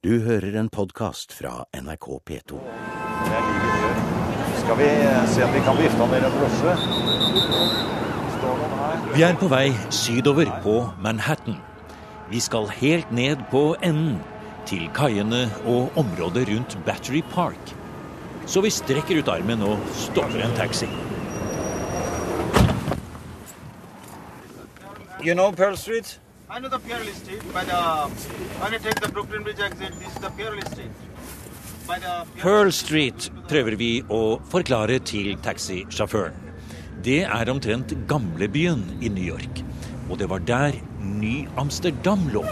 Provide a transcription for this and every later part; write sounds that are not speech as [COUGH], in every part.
Du hører en podkast fra NRK P2. Det er livet gjør. Skal vi se om vi kan vifte ned en drosje? Står noen her? Vi er på vei sydover på Manhattan. Vi skal helt ned på enden, til kaiene og området rundt Battery Park. Så vi strekker ut armen og stopper en taxi. You know Pearl Street? I know the Pearl Street, by the when I take the Brooklyn Bridge exit, this is the Pearl Street. Pearl Street prøver vi å forklare til taxisjåføren. Det er omtrent gamlebyen i New York. Og det var der Ny-Amsterdam lå.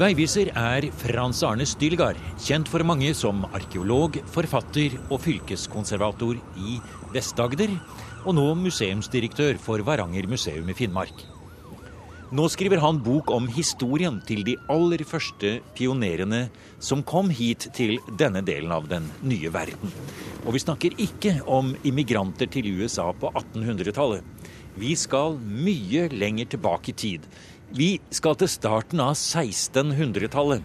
Veiviser er Frans Arne Stylgard, kjent for mange som arkeolog, forfatter og fylkeskonservator i Vest-Agder, og nå museumsdirektør for Varanger museum i Finnmark. Nå skriver han bok om historien til de aller første pionerene som kom hit til denne delen av den nye verden. Og vi snakker ikke om immigranter til USA på 1800-tallet. Vi skal mye lenger tilbake i tid. Vi skal til starten av 1600-tallet.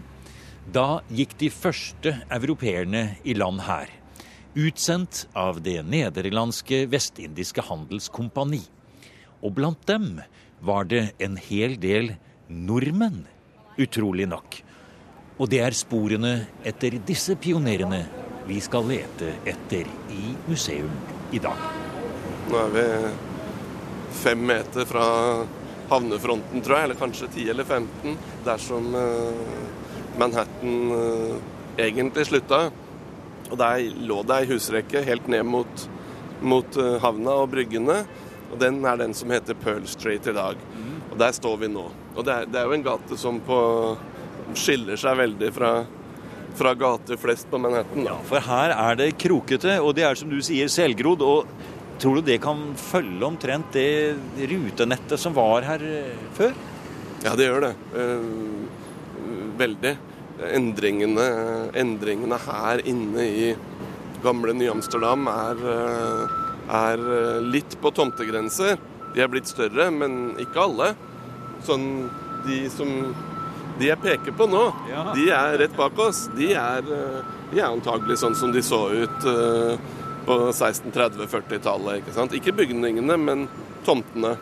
Da gikk de første europeerne i land her utsendt av det nederlandske vestindiske handelskompani. Og blant dem var det en hel del nordmenn, utrolig nok. Og det er sporene etter disse pionerene vi skal lete etter i museum i dag. Nå er vi fem meter fra havnefronten, tror jeg, eller kanskje 10 eller 15, der som eh, Manhattan eh, egentlig slutta. Og der lå det ei husrekke helt ned mot, mot uh, havna og bryggene. Og den er den som heter Pearl Street i dag. Og der står vi nå. Og det er, det er jo en gate som på, skiller seg veldig fra, fra gater flest på Manhattan. Da. For her er det krokete, og det er som du sier selvgrodd. Og tror du det kan følge omtrent det rutenettet som var her eh, før? Ja, det gjør det. Uh, veldig endringene, endringene her inne i gamle Ny-Amsterdam er, eh, er, eh, litt på tomtegrenser. De er blitt større, men ikke alle. Sånn de som De jeg peker på nå, ja. de er rett bak oss. De er, eh, de er antagelig sånn som de så ut på 1630-40-tallet. Ikke sant? Ikke bygningene, men tomtene.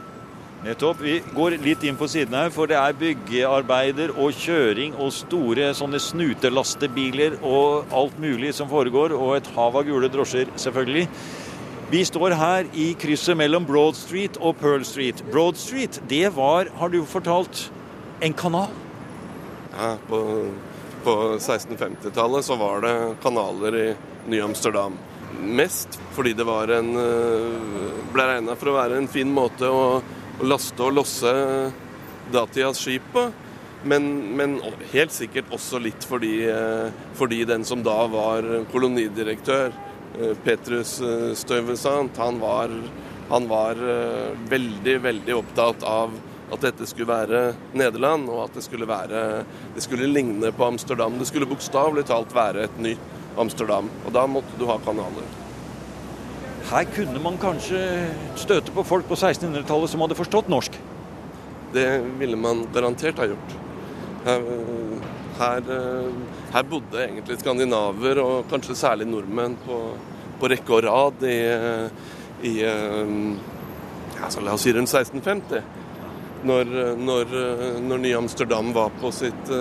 Nettopp. Vi går litt inn på siden her, for det er byggearbeider og kjøring og store sånne snutelastebiler og alt mulig som foregår, og et hav av gule drosjer, selvfølgelig. Vi står her i krysset mellom Broad Street og Pearl Street. Broad Street, det var, har du fortalt, en kanal? Ja, på, på 1650-tallet så var det kanaler i Ny-Amsterdam. Mest fordi det var en ble regna for å være en fin måte å å laste og losse datidas skip på. Men, men, helt sikkert også litt fordi, eh, fordi, den som da var kolonidirektør, eh, Petrus eh, han var, han var veldig, veldig opptatt av at dette skulle være Nederland, og at det skulle, være, det skulle ligne på Amsterdam. Det skulle bokstavelig talt være et nytt Amsterdam. Og da måtte du ha kanaler. Her kunne man kanskje støte på folk på 1600-tallet som hadde forstått norsk? Det ville man garantert ha gjort. Her, her, her bodde egentlig skandinaver, og kanskje særlig nordmenn, på, på rekke og rad i, i ja, la oss si rundt 1650. Når, når, når Ny-Amsterdam var på sitt,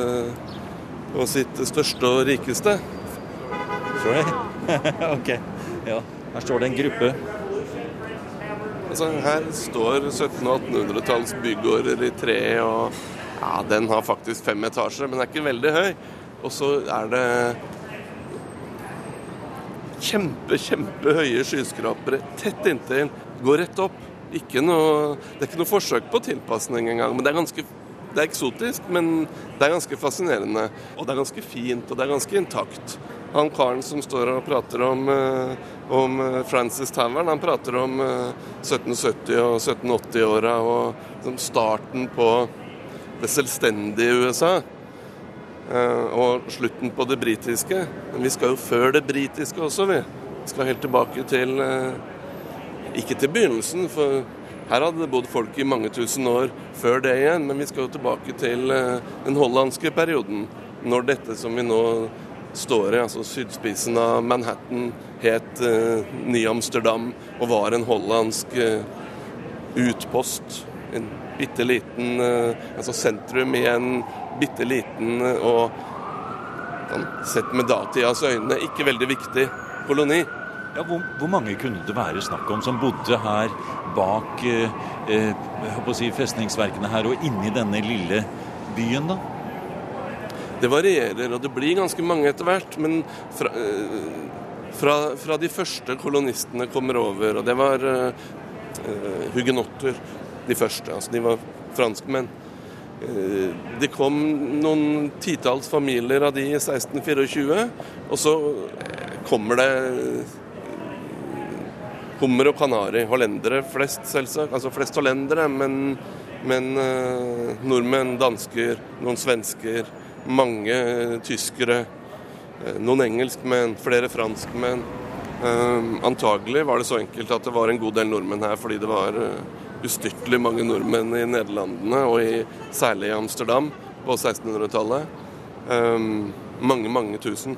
på sitt største og rikeste. Sorry. [LAUGHS] ok, ja. Her står det en gruppe. Altså, her står 1700- og 1800-talls bygårder i tre, og ja, den har faktisk fem etasjer, men er ikke veldig høy. Og så er det kjempe, kjempehøye skyskrapere tett inntil. Går rett opp. Noe, det er ikke noe forsøk på tilpasning engang. Men det er ganske det er eksotisk, men det er ganske fascinerende. Og det er ganske fint, og det er ganske intakt. Han karen som står og prater om, om Francis Tavern, han prater om 1770- og 1780-åra og starten på det selvstendige USA. Og slutten på det britiske. Men vi skal jo før det britiske også, vi. Vi skal helt tilbake til Ikke til begynnelsen, for her hadde det bodd folk i mange tusen år før det igjen, men vi skal jo tilbake til den hollandske perioden. når dette som vi nå står i, altså sydspissen av Manhattan, het Ny-Amsterdam og var en hollandsk utpost. En bitte liten uh, Altså sentrum i en bitte liten og sett med datidas øyne ikke veldig viktig koloni. Ja, hvor, hvor, mange kunne det være snakk om som bodde her bak eh, si, festningsverkene her og inni denne lille byen, da? Det varierer, og det blir ganske mange etter hvert. Men fra, fra, fra, de første kolonistene kommer over, og det var eh, hugenotter, de første. Altså de var franskmenn. Uh, det kom noen titalls familier av de i 1624, og så kommer det hummer og kanari. Hollendere flest, selvsagt. Altså flest hollendere, men, men uh, nordmenn, dansker, noen svensker mange tyskere, eh, noen engelskmenn, flere franskmenn. Antagelig var det så enkelt at det var en god del nordmenn her fordi det var ustyrtelig mange nordmenn i Nederlandene, og i, særlig i Amsterdam på 1600-tallet. Um, mange, mange tusen.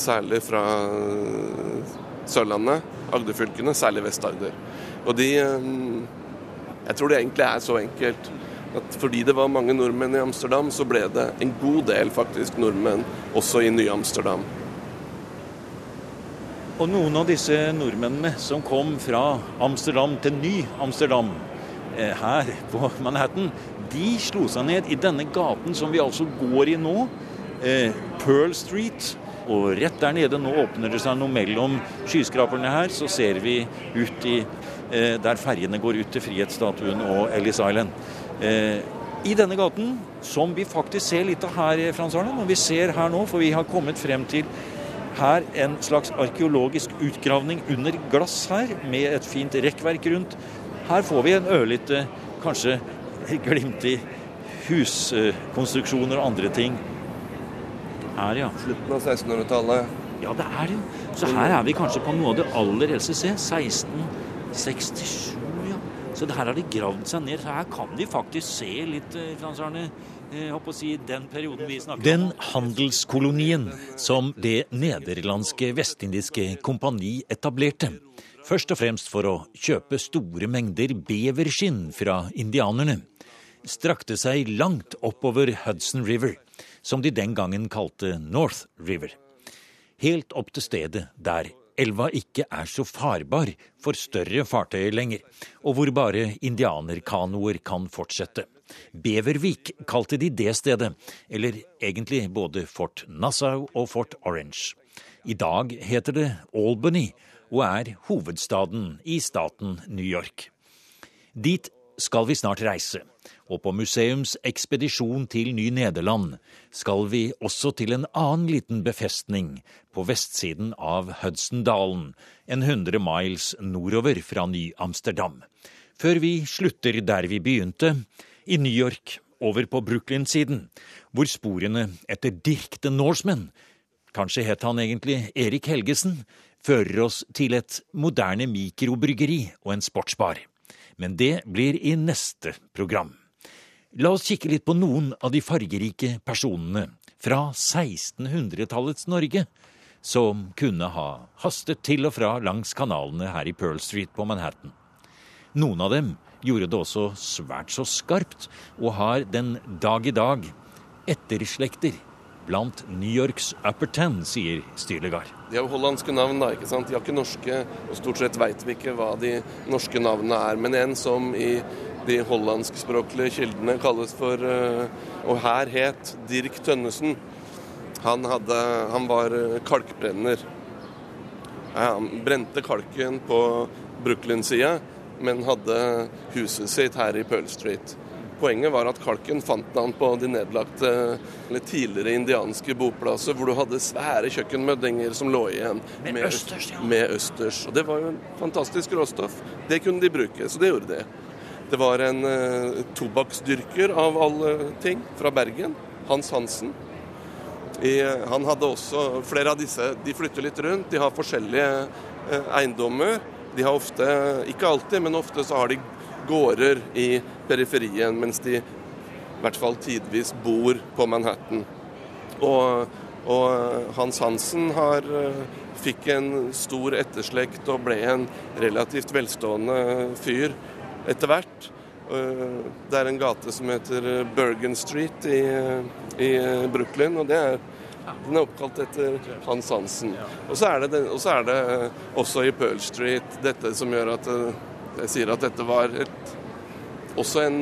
Særlig fra uh, Sørlandet, Agderfylkene, særlig Vest-Agder. Og de um, Jeg tror det egentlig er så enkelt at fordi det var mange nordmenn i Amsterdam, så ble det en god del faktisk nordmenn også i Ny-Amsterdam. Og noen av disse nordmennene som kom fra Amsterdam til Ny-Amsterdam eh, her på Manhattan, de slo seg ned i denne gaten som vi altså går i nå, eh, Pearl Street. Og rett der nede, nå åpner det seg noe mellom skyskraperne her, så ser vi ut i eh, der ferjene går ut til Frihetsstatuen og Ellis Island. I denne gaten, som vi faktisk ser litt av her, Frans Arne. Når vi ser her nå, for vi har kommet frem til her en slags arkeologisk utgravning under glass her, med et fint rekkverk rundt. Her får vi en ørlite, kanskje glimt i huskonstruksjoner og andre ting. Her, ja. Slutten av 1600-tallet. Ja, det er det. Så her er vi kanskje på noe av det aller eldste. Se, 1667 så her har de gravd seg ned. Så her kan de faktisk se litt, eh, Frans Arne. Å si Den perioden vi snakker om. Den handelskolonien som det nederlandske vestindiske kompani etablerte. Først og fremst for å kjøpe store mengder beverskinn fra indianerne. Strakte seg langt oppover Hudson River, som de den gangen kalte North River. Helt opp til stedet der elva ikke er så farbar for større fartøyer lenger, og hvor bare indianerkanoer kan fortsette. Bevervik kalte de det stedet, eller egentlig både Fort Nassau og Fort Orange. I dag heter det Albany og er hovedstaden i staten New York. Dit skal vi snart reise, og på museumsekspedisjon til Ny-Nederland skal vi også til en annen liten befestning på vestsiden av Hudsondalen, en hundre miles nordover fra Ny-Amsterdam, før vi slutter der vi begynte, i New York, over på Brooklyn-siden, hvor sporene etter Dirk the Norseman, kanskje het han egentlig Erik Helgesen, fører oss til et moderne mikrobryggeri og en sportsbar. Men det blir i neste program. La oss kikke litt på noen av de fargerike personene fra 1600-tallets Norge som kunne ha hastet til og fra langs kanalene her i Pearl Street på Manhattan. Noen av dem gjorde det også svært så skarpt, og har den dag i dag etterslekter blant New Yorks upper ten, sier Styrlegard. De har hollandske navn, da, ikke sant. De har ikke norske, og stort sett veit vi ikke hva de norske navnene er. Men en som i de hollandskspråklige kildene kalles for eh, Og her het Dirk Tønnesen. Han, hadde, han var eh, kalkbrenner. Han brente kalken på Brooklyn-sida, men hadde huset sitt her i Pearl Street. Poenget var at kalken fant han på de nedlagte eller tidligere indianske boplasser, hvor du hadde svære kjøkkenmøddinger som lå igjen med, med, østers, ja. med østers. Og Det var jo en fantastisk råstoff. Det kunne de bruke, så det gjorde de. Det var en uh, tobakksdyrker av alle ting, fra Bergen. Hans Hansen. I, han hadde også flere av disse. De flytter litt rundt. De har forskjellige uh, eiendommer. De har ofte, ikke alltid, men ofte så har de gårder i periferien, mens de i hvert fall tidvis bor på Manhattan. Og, og Hans Hansen har, fikk en stor etterslekt og ble en relativt velstående fyr etter hvert. Det er en gate som heter Bergen Street i, i Brooklyn, og det er den er oppkalt etter Hans Hansen. Og så er, det, og så er det også i Pearl Street dette som gjør at jeg sier at dette var et, også en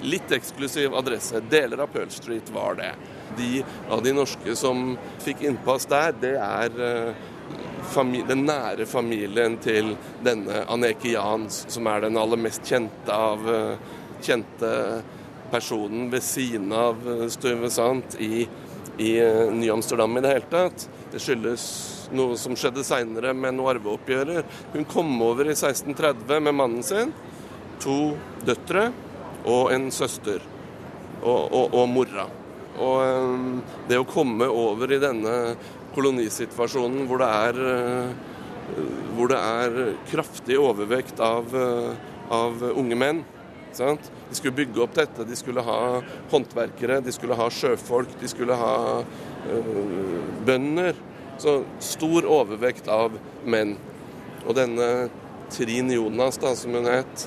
litt eksklusiv adresse. Deler av Pearl Street var det. De av de norske som fikk innpass der, det er familie, den nære familien til denne Aneke Jans, som er den aller mest kjente av kjente personen ved siden av Stuyvesant i i Ny-Amsterdam i det hele tatt. Det skyldes noe som skjedde seinere med noe arveoppgjører. Hun kom over i 1630 med mannen sin, to døtre og en søster. Og, og, og mora. Og det å komme over i denne kolonisituasjonen hvor det er, hvor det er kraftig overvekt av, av unge menn Sant? De skulle bygge opp dette. De skulle ha håndverkere, de skulle ha sjøfolk, de skulle ha øh, bønder. Så stor overvekt av menn. Og denne Trin Jonas, da, som hun het,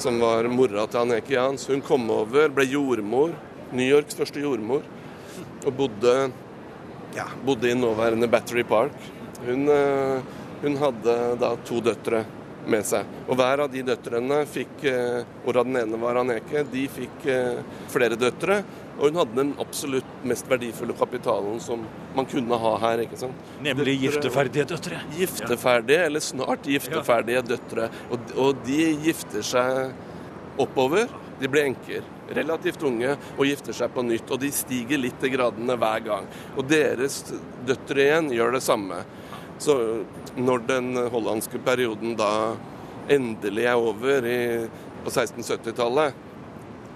som var mora til Aneke Jans, hun kom over, ble jordmor. New Yorks første jordmor. Og bodde, ja, bodde i nåværende Battery Park. Hun, øh, hun hadde da to døtre med seg. Og hver av de døtrene fikk, hvorav den ene var Aneke, de fikk flere døtre. Og hun hadde den absolutt mest verdifulle kapitalen som man kunne ha her. ikke sant? Nemlig døtre, gifteferdige døtre. Gifteferdige, eller snart gifteferdige døtre. Og, og de gifter seg oppover. De blir enker, relativt unge, og gifter seg på nytt. Og de stiger litt i gradene hver gang. Og deres døtre igjen gjør det samme. Så når den hollandske perioden da endelig er over i, på 1670-tallet,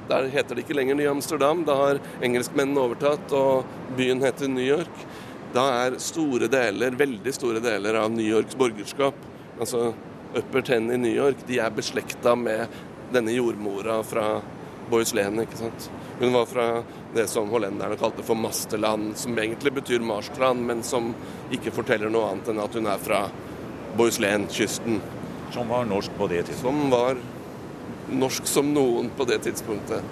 der heter det ikke lenger Ny Amsterdam, da har engelskmennene overtatt, og byen heter New York. Da er store deler, veldig store deler av New Yorks borgerskap, altså Upper Ten i New York, de er beslekta med denne jordmora fra Bohuslän, ikke sant. Hun var fra det som hollenderne kalte for Masterland, som egentlig betyr Marstrand, men som ikke forteller noe annet enn at hun er fra Bohuslän-kysten. Som var norsk på det tidspunktet? Som var norsk som noen på det tidspunktet.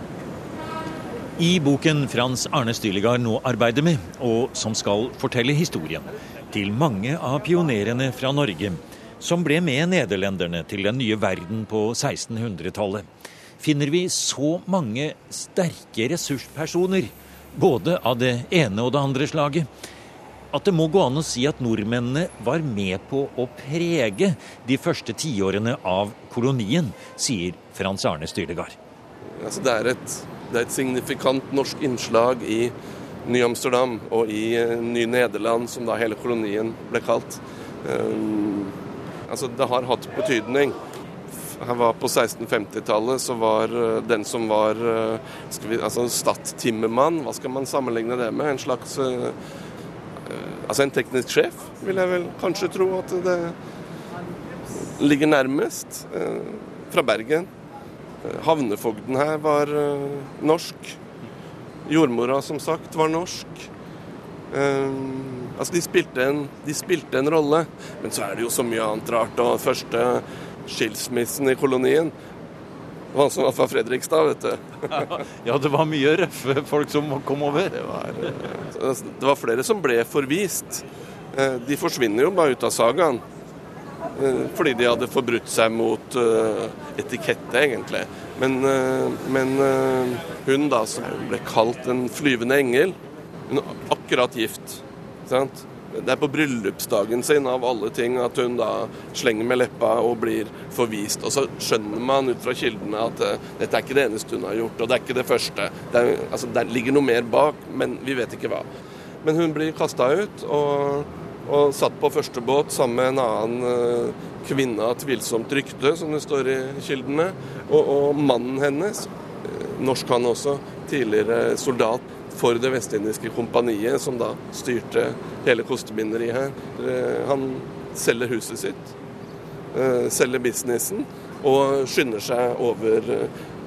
I boken Frans Arne Styligard nå arbeider med, og som skal fortelle historien til mange av pionerene fra Norge, som ble med nederlenderne til den nye verden på 1600-tallet, finner vi så mange sterke ressurspersoner, både av det ene og det andre slaget, at det må gå an å si at nordmennene var med på å prege de første tiårene av kolonien, sier Frans Arne Styrdegard. Altså det, er et, det er et signifikant norsk innslag i Ny-Amsterdam og i Ny-Nederland, som da hele kolonien ble kalt. Um, altså det har hatt betydning. Her var På 1650-tallet så var den som var vi, altså Stadtimmermann, hva skal man sammenligne det med? En slags Altså en teknisk sjef, vil jeg vel kanskje tro at det ligger nærmest. Fra Bergen. Havnefogden her var norsk. Jordmora, som sagt, var norsk. altså de spilte, en, de spilte en rolle. Men så er det jo så mye annet rart. Og første skilsmissen i kolonien det var han som var fra Fredrikstad, vet du. [LAUGHS] ja, det var mye røffe folk som kom over. Det var, det var flere som ble forvist. De forsvinner jo bare ut av sagaen. Fordi de hadde forbrutt seg mot etikette, egentlig. Men, men hun da, som ble kalt en flyvende engel, hun er akkurat gift. Sant? Det er på bryllupsdagen sin av alle ting at hun da slenger med leppa og blir forvist. Og så skjønner man ut fra kildene at uh, dette er ikke det eneste hun har gjort, og det er ikke det første. Det, er, altså, det ligger noe mer bak, men vi vet ikke hva. Men hun blir kasta ut og, og, satt på første båt sammen med en annen uh, kvinne av tvilsomt rykte, som det står i kildene. Og, og mannen hennes, uh, norsk han også, tidligere soldat for Det vestindiske kompaniet, som da styrte hele kostebinderiet her. Han selger huset sitt, selger businessen, og skynder seg over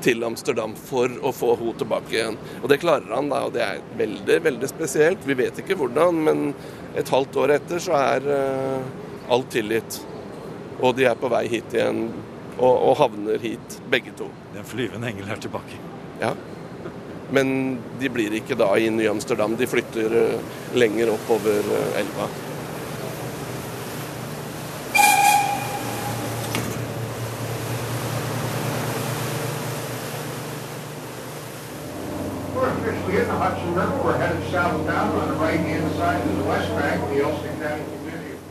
til Amsterdam for å få henne tilbake igjen. Og det klarer han, da, og det er veldig, veldig spesielt. Vi vet ikke hvordan, men et halvt år etter så er uh, alt tilgitt. Og de er på vei hit igjen, og, og havner hit, begge to. Den flyvende engel er tilbake. Ja. Men de blir ikke da i Ny-Amsterdam, de flytter uh, lenger oppover uh, elva.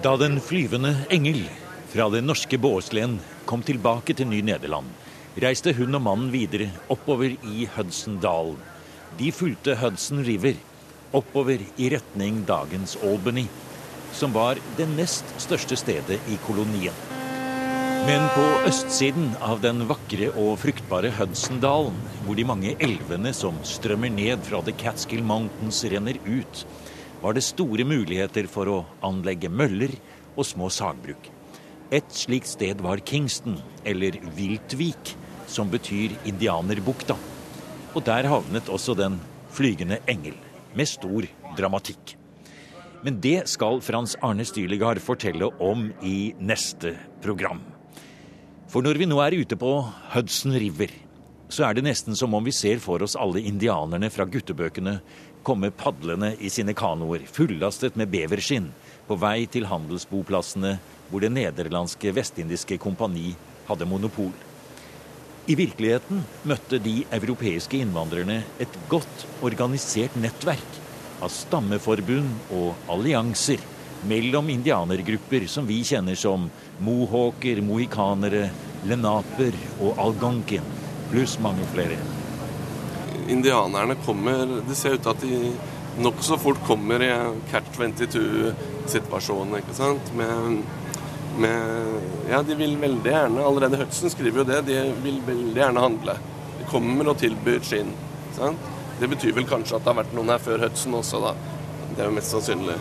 Da den flyvende engel fra det norske Båslen kom tilbake til Ny-Nederland, reiste hun og mannen videre oppover i Hudsondalen. De fulgte Hudson River oppover i retning dagens Albany, som var det nest største stedet i kolonien. Men på østsiden av den vakre og fruktbare Hudsondalen, hvor de mange elvene som strømmer ned fra The Catskill Mountains renner ut, var det store muligheter for å anlegge møller og små sagbruk. Et slikt sted var Kingston, eller Viltvik, som betyr indianerbukta. Og der havnet også den flygende engel, med stor dramatikk. Men det skal Frans Arne Styligard fortelle om i neste program. For når vi nå er ute på Hudson River, så er det nesten som om vi ser for oss alle indianerne fra guttebøkene komme padlende i sine kanoer, fullastet med beverskinn, på vei til handelsboplassene hvor det nederlandske vestindiske kompani hadde monopol. I virkeligheten møtte de europeiske innvandrerne et godt organisert nettverk av stammeforbund og allianser mellom indianergrupper som vi kjenner som mohawker, mohikanere, lenaper og algonkin, pluss mange flere. Indianerne kommer Det ser ut til at de nokså fort kommer i en catch 22-situasjon, ikke sant. Med, med Ja, de vil veldig gjerne Allerede Hudson skriver jo det. De vil veldig gjerne handle. De kommer og tilbyr skinn. Sant? Det betyr vel kanskje at det har vært noen her før Hudson også, da. Det er jo mest sannsynlig.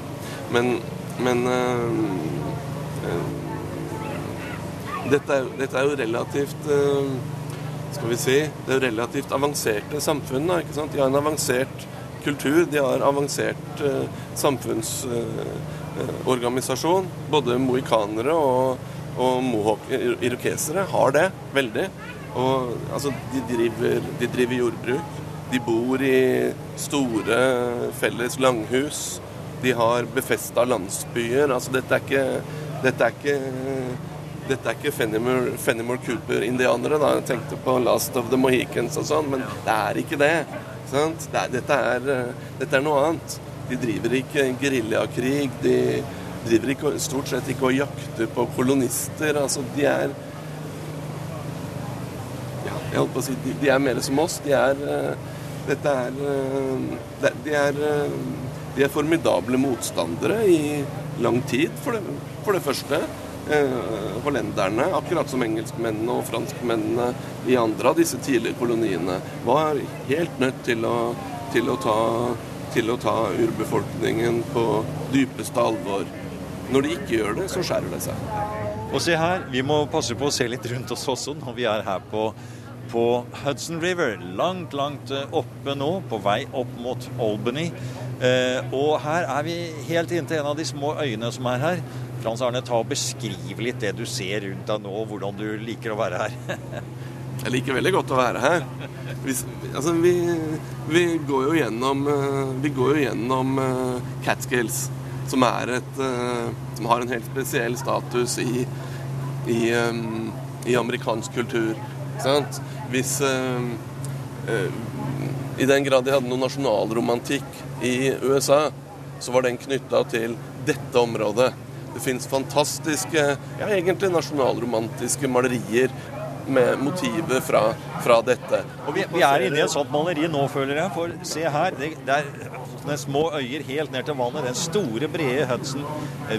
Men, men øh, øh, dette, er, dette, er, jo relativt øh, Skal vi si Det er jo relativt avanserte samfunn. Da, ikke sant? De har en avansert kultur. De har avansert samfunnsorganisasjon. Både mohikanere og, og mohawk-irokesere har det veldig. Og altså, de driver, de driver jordbruk. De bor i store felles langhus. De har befesta landsbyer. Altså, dette er ikke Dette er ikke, dette er ikke Fenimore, Fenimore Cooper-indianere. da, Jeg tenkte på Last of the Mohicans og sånn, men det er ikke det. Sant? det er, dette, er, dette er noe annet. De driver ikke geriljakrig. De driver ikke, stort sett ikke og jakter på kolonister. Altså, de er ja, jeg holdt på å si, de, de er mer som oss. De er dette er de er, de er formidable motstandere i lang tid, for det, for det første. Hollenderne, akkurat som engelskmennene og franskmennene i andre av disse tidlige koloniene, var helt nødt til å, til å, ta, til å ta urbefolkningen på dypeste alvor. Når de ikke gjør det, så skjærer det seg. Og se her, vi må passe på å se litt rundt oss også når vi er her på på Hudson River, langt, langt oppe nå, på vei opp mot Albany. Eh, og her er vi helt inntil en av de små øyene som er her. Frans Arne, ta og beskriv litt det du ser rundt deg nå, hvordan du liker å være her. [LAUGHS] Jeg liker veldig godt å være her. Vi, altså, vi, vi går jo gjennom, vi går jo gjennom Catskills, som, et, som har en helt spesiell status i, i, i amerikansk kultur. Hvis I den grad de hadde noe nasjonalromantikk i USA, så var den knytta til dette området. Det fins fantastiske, ja egentlig nasjonalromantiske malerier med motivet fra, fra dette. Og vi, vi, er inne i et sånt maleri nå, føler jeg. For se her. Det, det er sånne små øyer helt ned til vannet. Den store, brede Hudson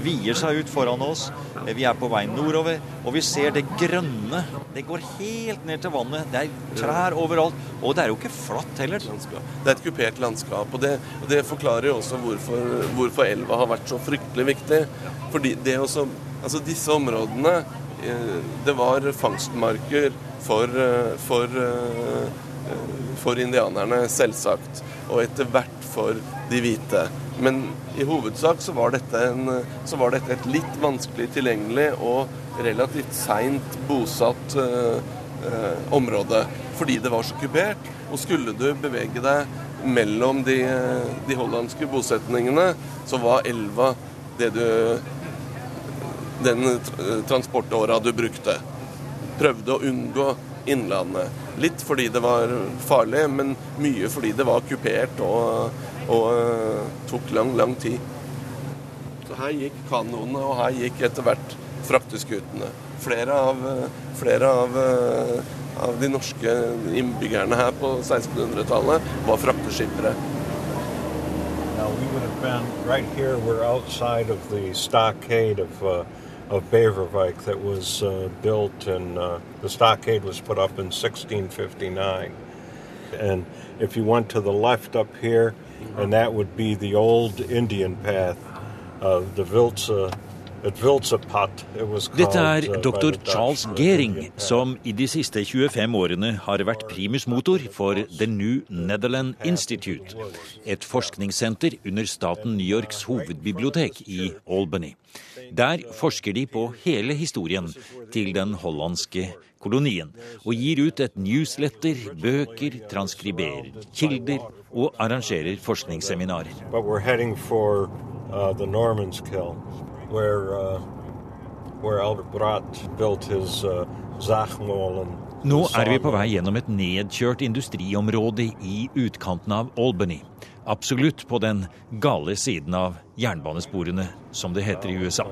vier seg ut foran oss. Vi er på vei nordover, og vi ser det grønne. Det går helt ned til vannet. Det er trær overalt. Og det er jo ikke flatt heller. Det er et kupert landskap. Og det, det forklarer jo også hvorfor, hvorfor elva har vært så fryktelig viktig. Fordi det også Altså, disse områdene det var fangstmarker for, eh, for, for indianerne, selvsagt. Og etter hvert for de hvite. Men i hovedsak så var dette, en, så var dette et litt vanskelig tilgjengelig og relativt seint bosatt uh, område. Fordi det var så kupert. Og skulle du bevege deg mellom de, de hollandske bosetningene, så var elva det du Den transportåra du brukte. Prøvde å unngå Innlandet. Litt fordi det var farlig, men mye fordi det var kupert og, og uh, tok lang, lang tid. Så her gikk kanoene, og her gikk etter hvert frakteskutene. Flere av, flere av, av de norske innbyggerne her på 1600-tallet var frakteskippere. Now we would have been right here. We're outside of the stockade of uh, of Beverwijk that was uh, built, and uh, the stockade was put up in 1659. And if you went to the left up here, and that would be the old Indian path, uh, the Viltsa Dette er uh, dr. Charles Gehring, som i de siste 25 årene har vært primusmotor for The New Netherland Institute, et forskningssenter under staten New Yorks hovedbibliotek i Albany. Der forsker de på hele historien til den hollandske kolonien, og gir ut et newsletter, bøker, transkriberer kilder og arrangerer forskningsseminarer. For, uh, where, uh, where Albert Bratt built his uh, Nå er vi på vei gjennom et nedkjørt industriområde i utkanten av Albany. Absolutt på den gale siden av jernbanesporene, som det heter i USA.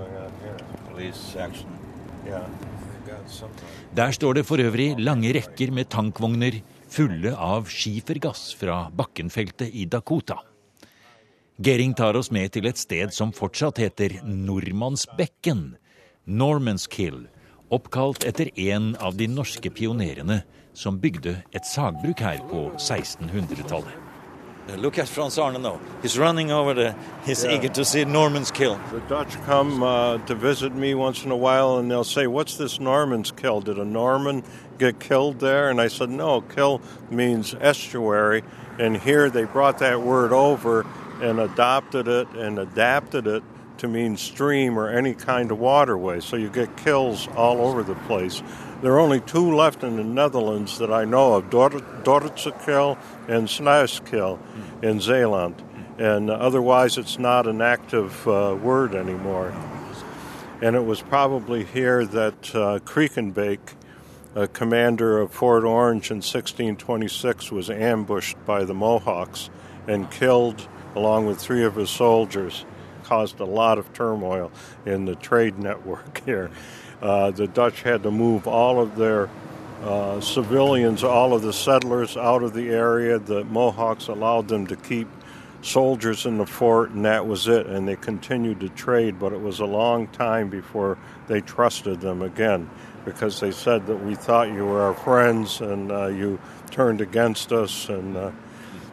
Der står det for øvrig lange rekker med tankvogner fulle av skifergass fra Bakkenfeltet i Dakota. Gering tar oss med til et sted som fortsatt heter Nordmannsbekken, Normanskill, oppkalt etter en av de norske pionerene som bygde et sagbruk her på 1600-tallet. Look at Frans Arne now. He's running over there. He's yeah. eager to see Norman's Kill. The Dutch come uh, to visit me once in a while and they'll say, What's this Norman's Kill? Did a Norman get killed there? And I said, No, kill means estuary. And here they brought that word over and adopted it and adapted it to mean stream or any kind of waterway. So you get kills all over the place. There are only two left in the Netherlands that I know of Dordtse and Snijskill in Zeeland. And otherwise, it's not an active uh, word anymore. And it was probably here that uh, Kriekenbeek, a commander of Fort Orange in 1626, was ambushed by the Mohawks and killed along with three of his soldiers, caused a lot of turmoil in the trade network [LAUGHS] here. Uh, the Dutch had to move all of their uh, civilians, all of the settlers out of the area. The Mohawks allowed them to keep soldiers in the fort, and that was it. And they continued to trade, but it was a long time before they trusted them again because they said that we thought you were our friends and uh, you turned against us. And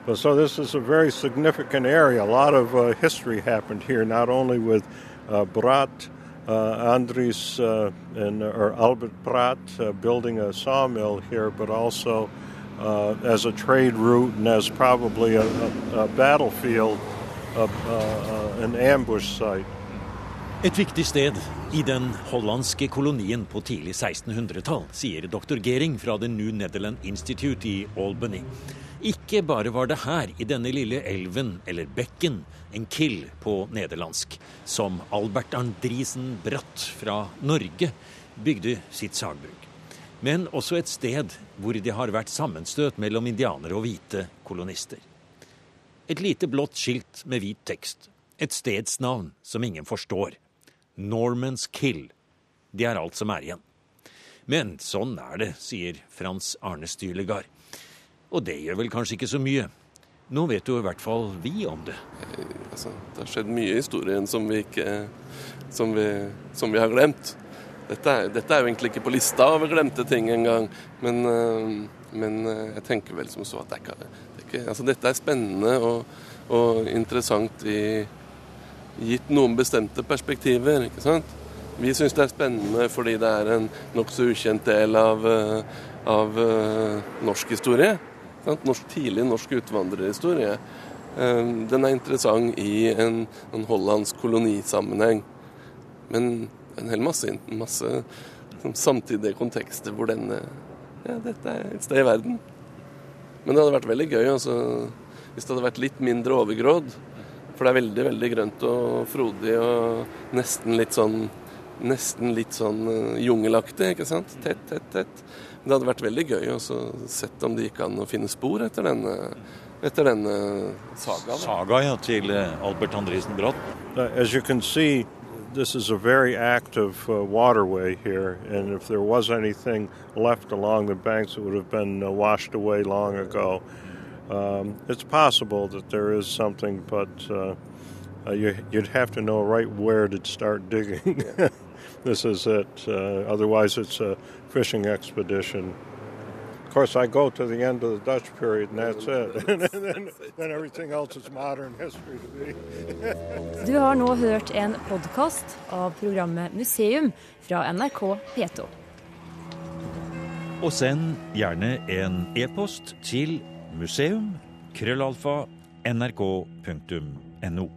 uh, so this is a very significant area. A lot of uh, history happened here, not only with uh, Brat, uh, Andris, uh, and or Albert Brat uh, building a sawmill here, but also uh, as a trade route and as probably a, a, a battlefield, an ambush site. Et viktig sted i den hollandske kolonien på tidlig 1600-tall, sier dr. Gering fra The New Netherland Institute i Albany. Ikke bare var det her, i denne lille elven, eller bekken, en kill på nederlandsk, som Albert Andrisen Bratt fra Norge bygde sitt sagbruk. Men også et sted hvor det har vært sammenstøt mellom indianere og hvite kolonister. Et lite blått skilt med hvit tekst. Et stedsnavn som ingen forstår. Normans Kill. Det er alt som er igjen. Men sånn er det, sier Frans Arne Stylegard. Og det gjør vel kanskje ikke så mye. Nå vet jo i hvert fall vi om det. Eh, altså, det har skjedd mye i historien som vi, ikke, som vi, som vi har glemt. Dette er, dette er, jo egentlig ikke på lista over glemte ting engang. Men, eh, men eh, jeg tenker vel som så at det ikke, ikke altså, dette er spennende og, og interessant i, gitt noen bestemte perspektiver. ikke sant? Vi syns det er spennende fordi det er en nokså ukjent del av, av norsk historie. Norsk, tidlig norsk utvandrerhistorie. Uh, den er interessant i en, en hollandsk kolonisammenheng. Men en hel masse, masse sånn, samtidige kontekster hvor denne Ja, dette er et sted i verden. Men det hadde vært veldig gøy altså, hvis det hadde vært litt mindre overgrådd. For det er veldig veldig grønt og frodig og nesten litt sånn nesten litt sånn uh, jungelaktig. ikke sant? Tett, tett, tett. Det hadde vært veldig gøy å se om det gikk an å finne spor etter denne, etter denne sagaen. Saga, ja, til eh, Albert Andresen Bratt. As you can see, this is a very active uh, waterway here, and if there was anything left along the banks, it would have been uh, washed away long ago. Um, it's possible that there is something, but uh, uh you, would have to know right where to start digging. [LAUGHS] this is it. Uh, otherwise, it's a fishing expedition. Of course, I go to the end of the Dutch period, and that's it. [LAUGHS] and then, then everything else is modern history to me. [LAUGHS] du har nå hørt en podkast av programmet Museum fra NRK P2. Og send gjerne en e-post til museum krøllalfa nrk.no.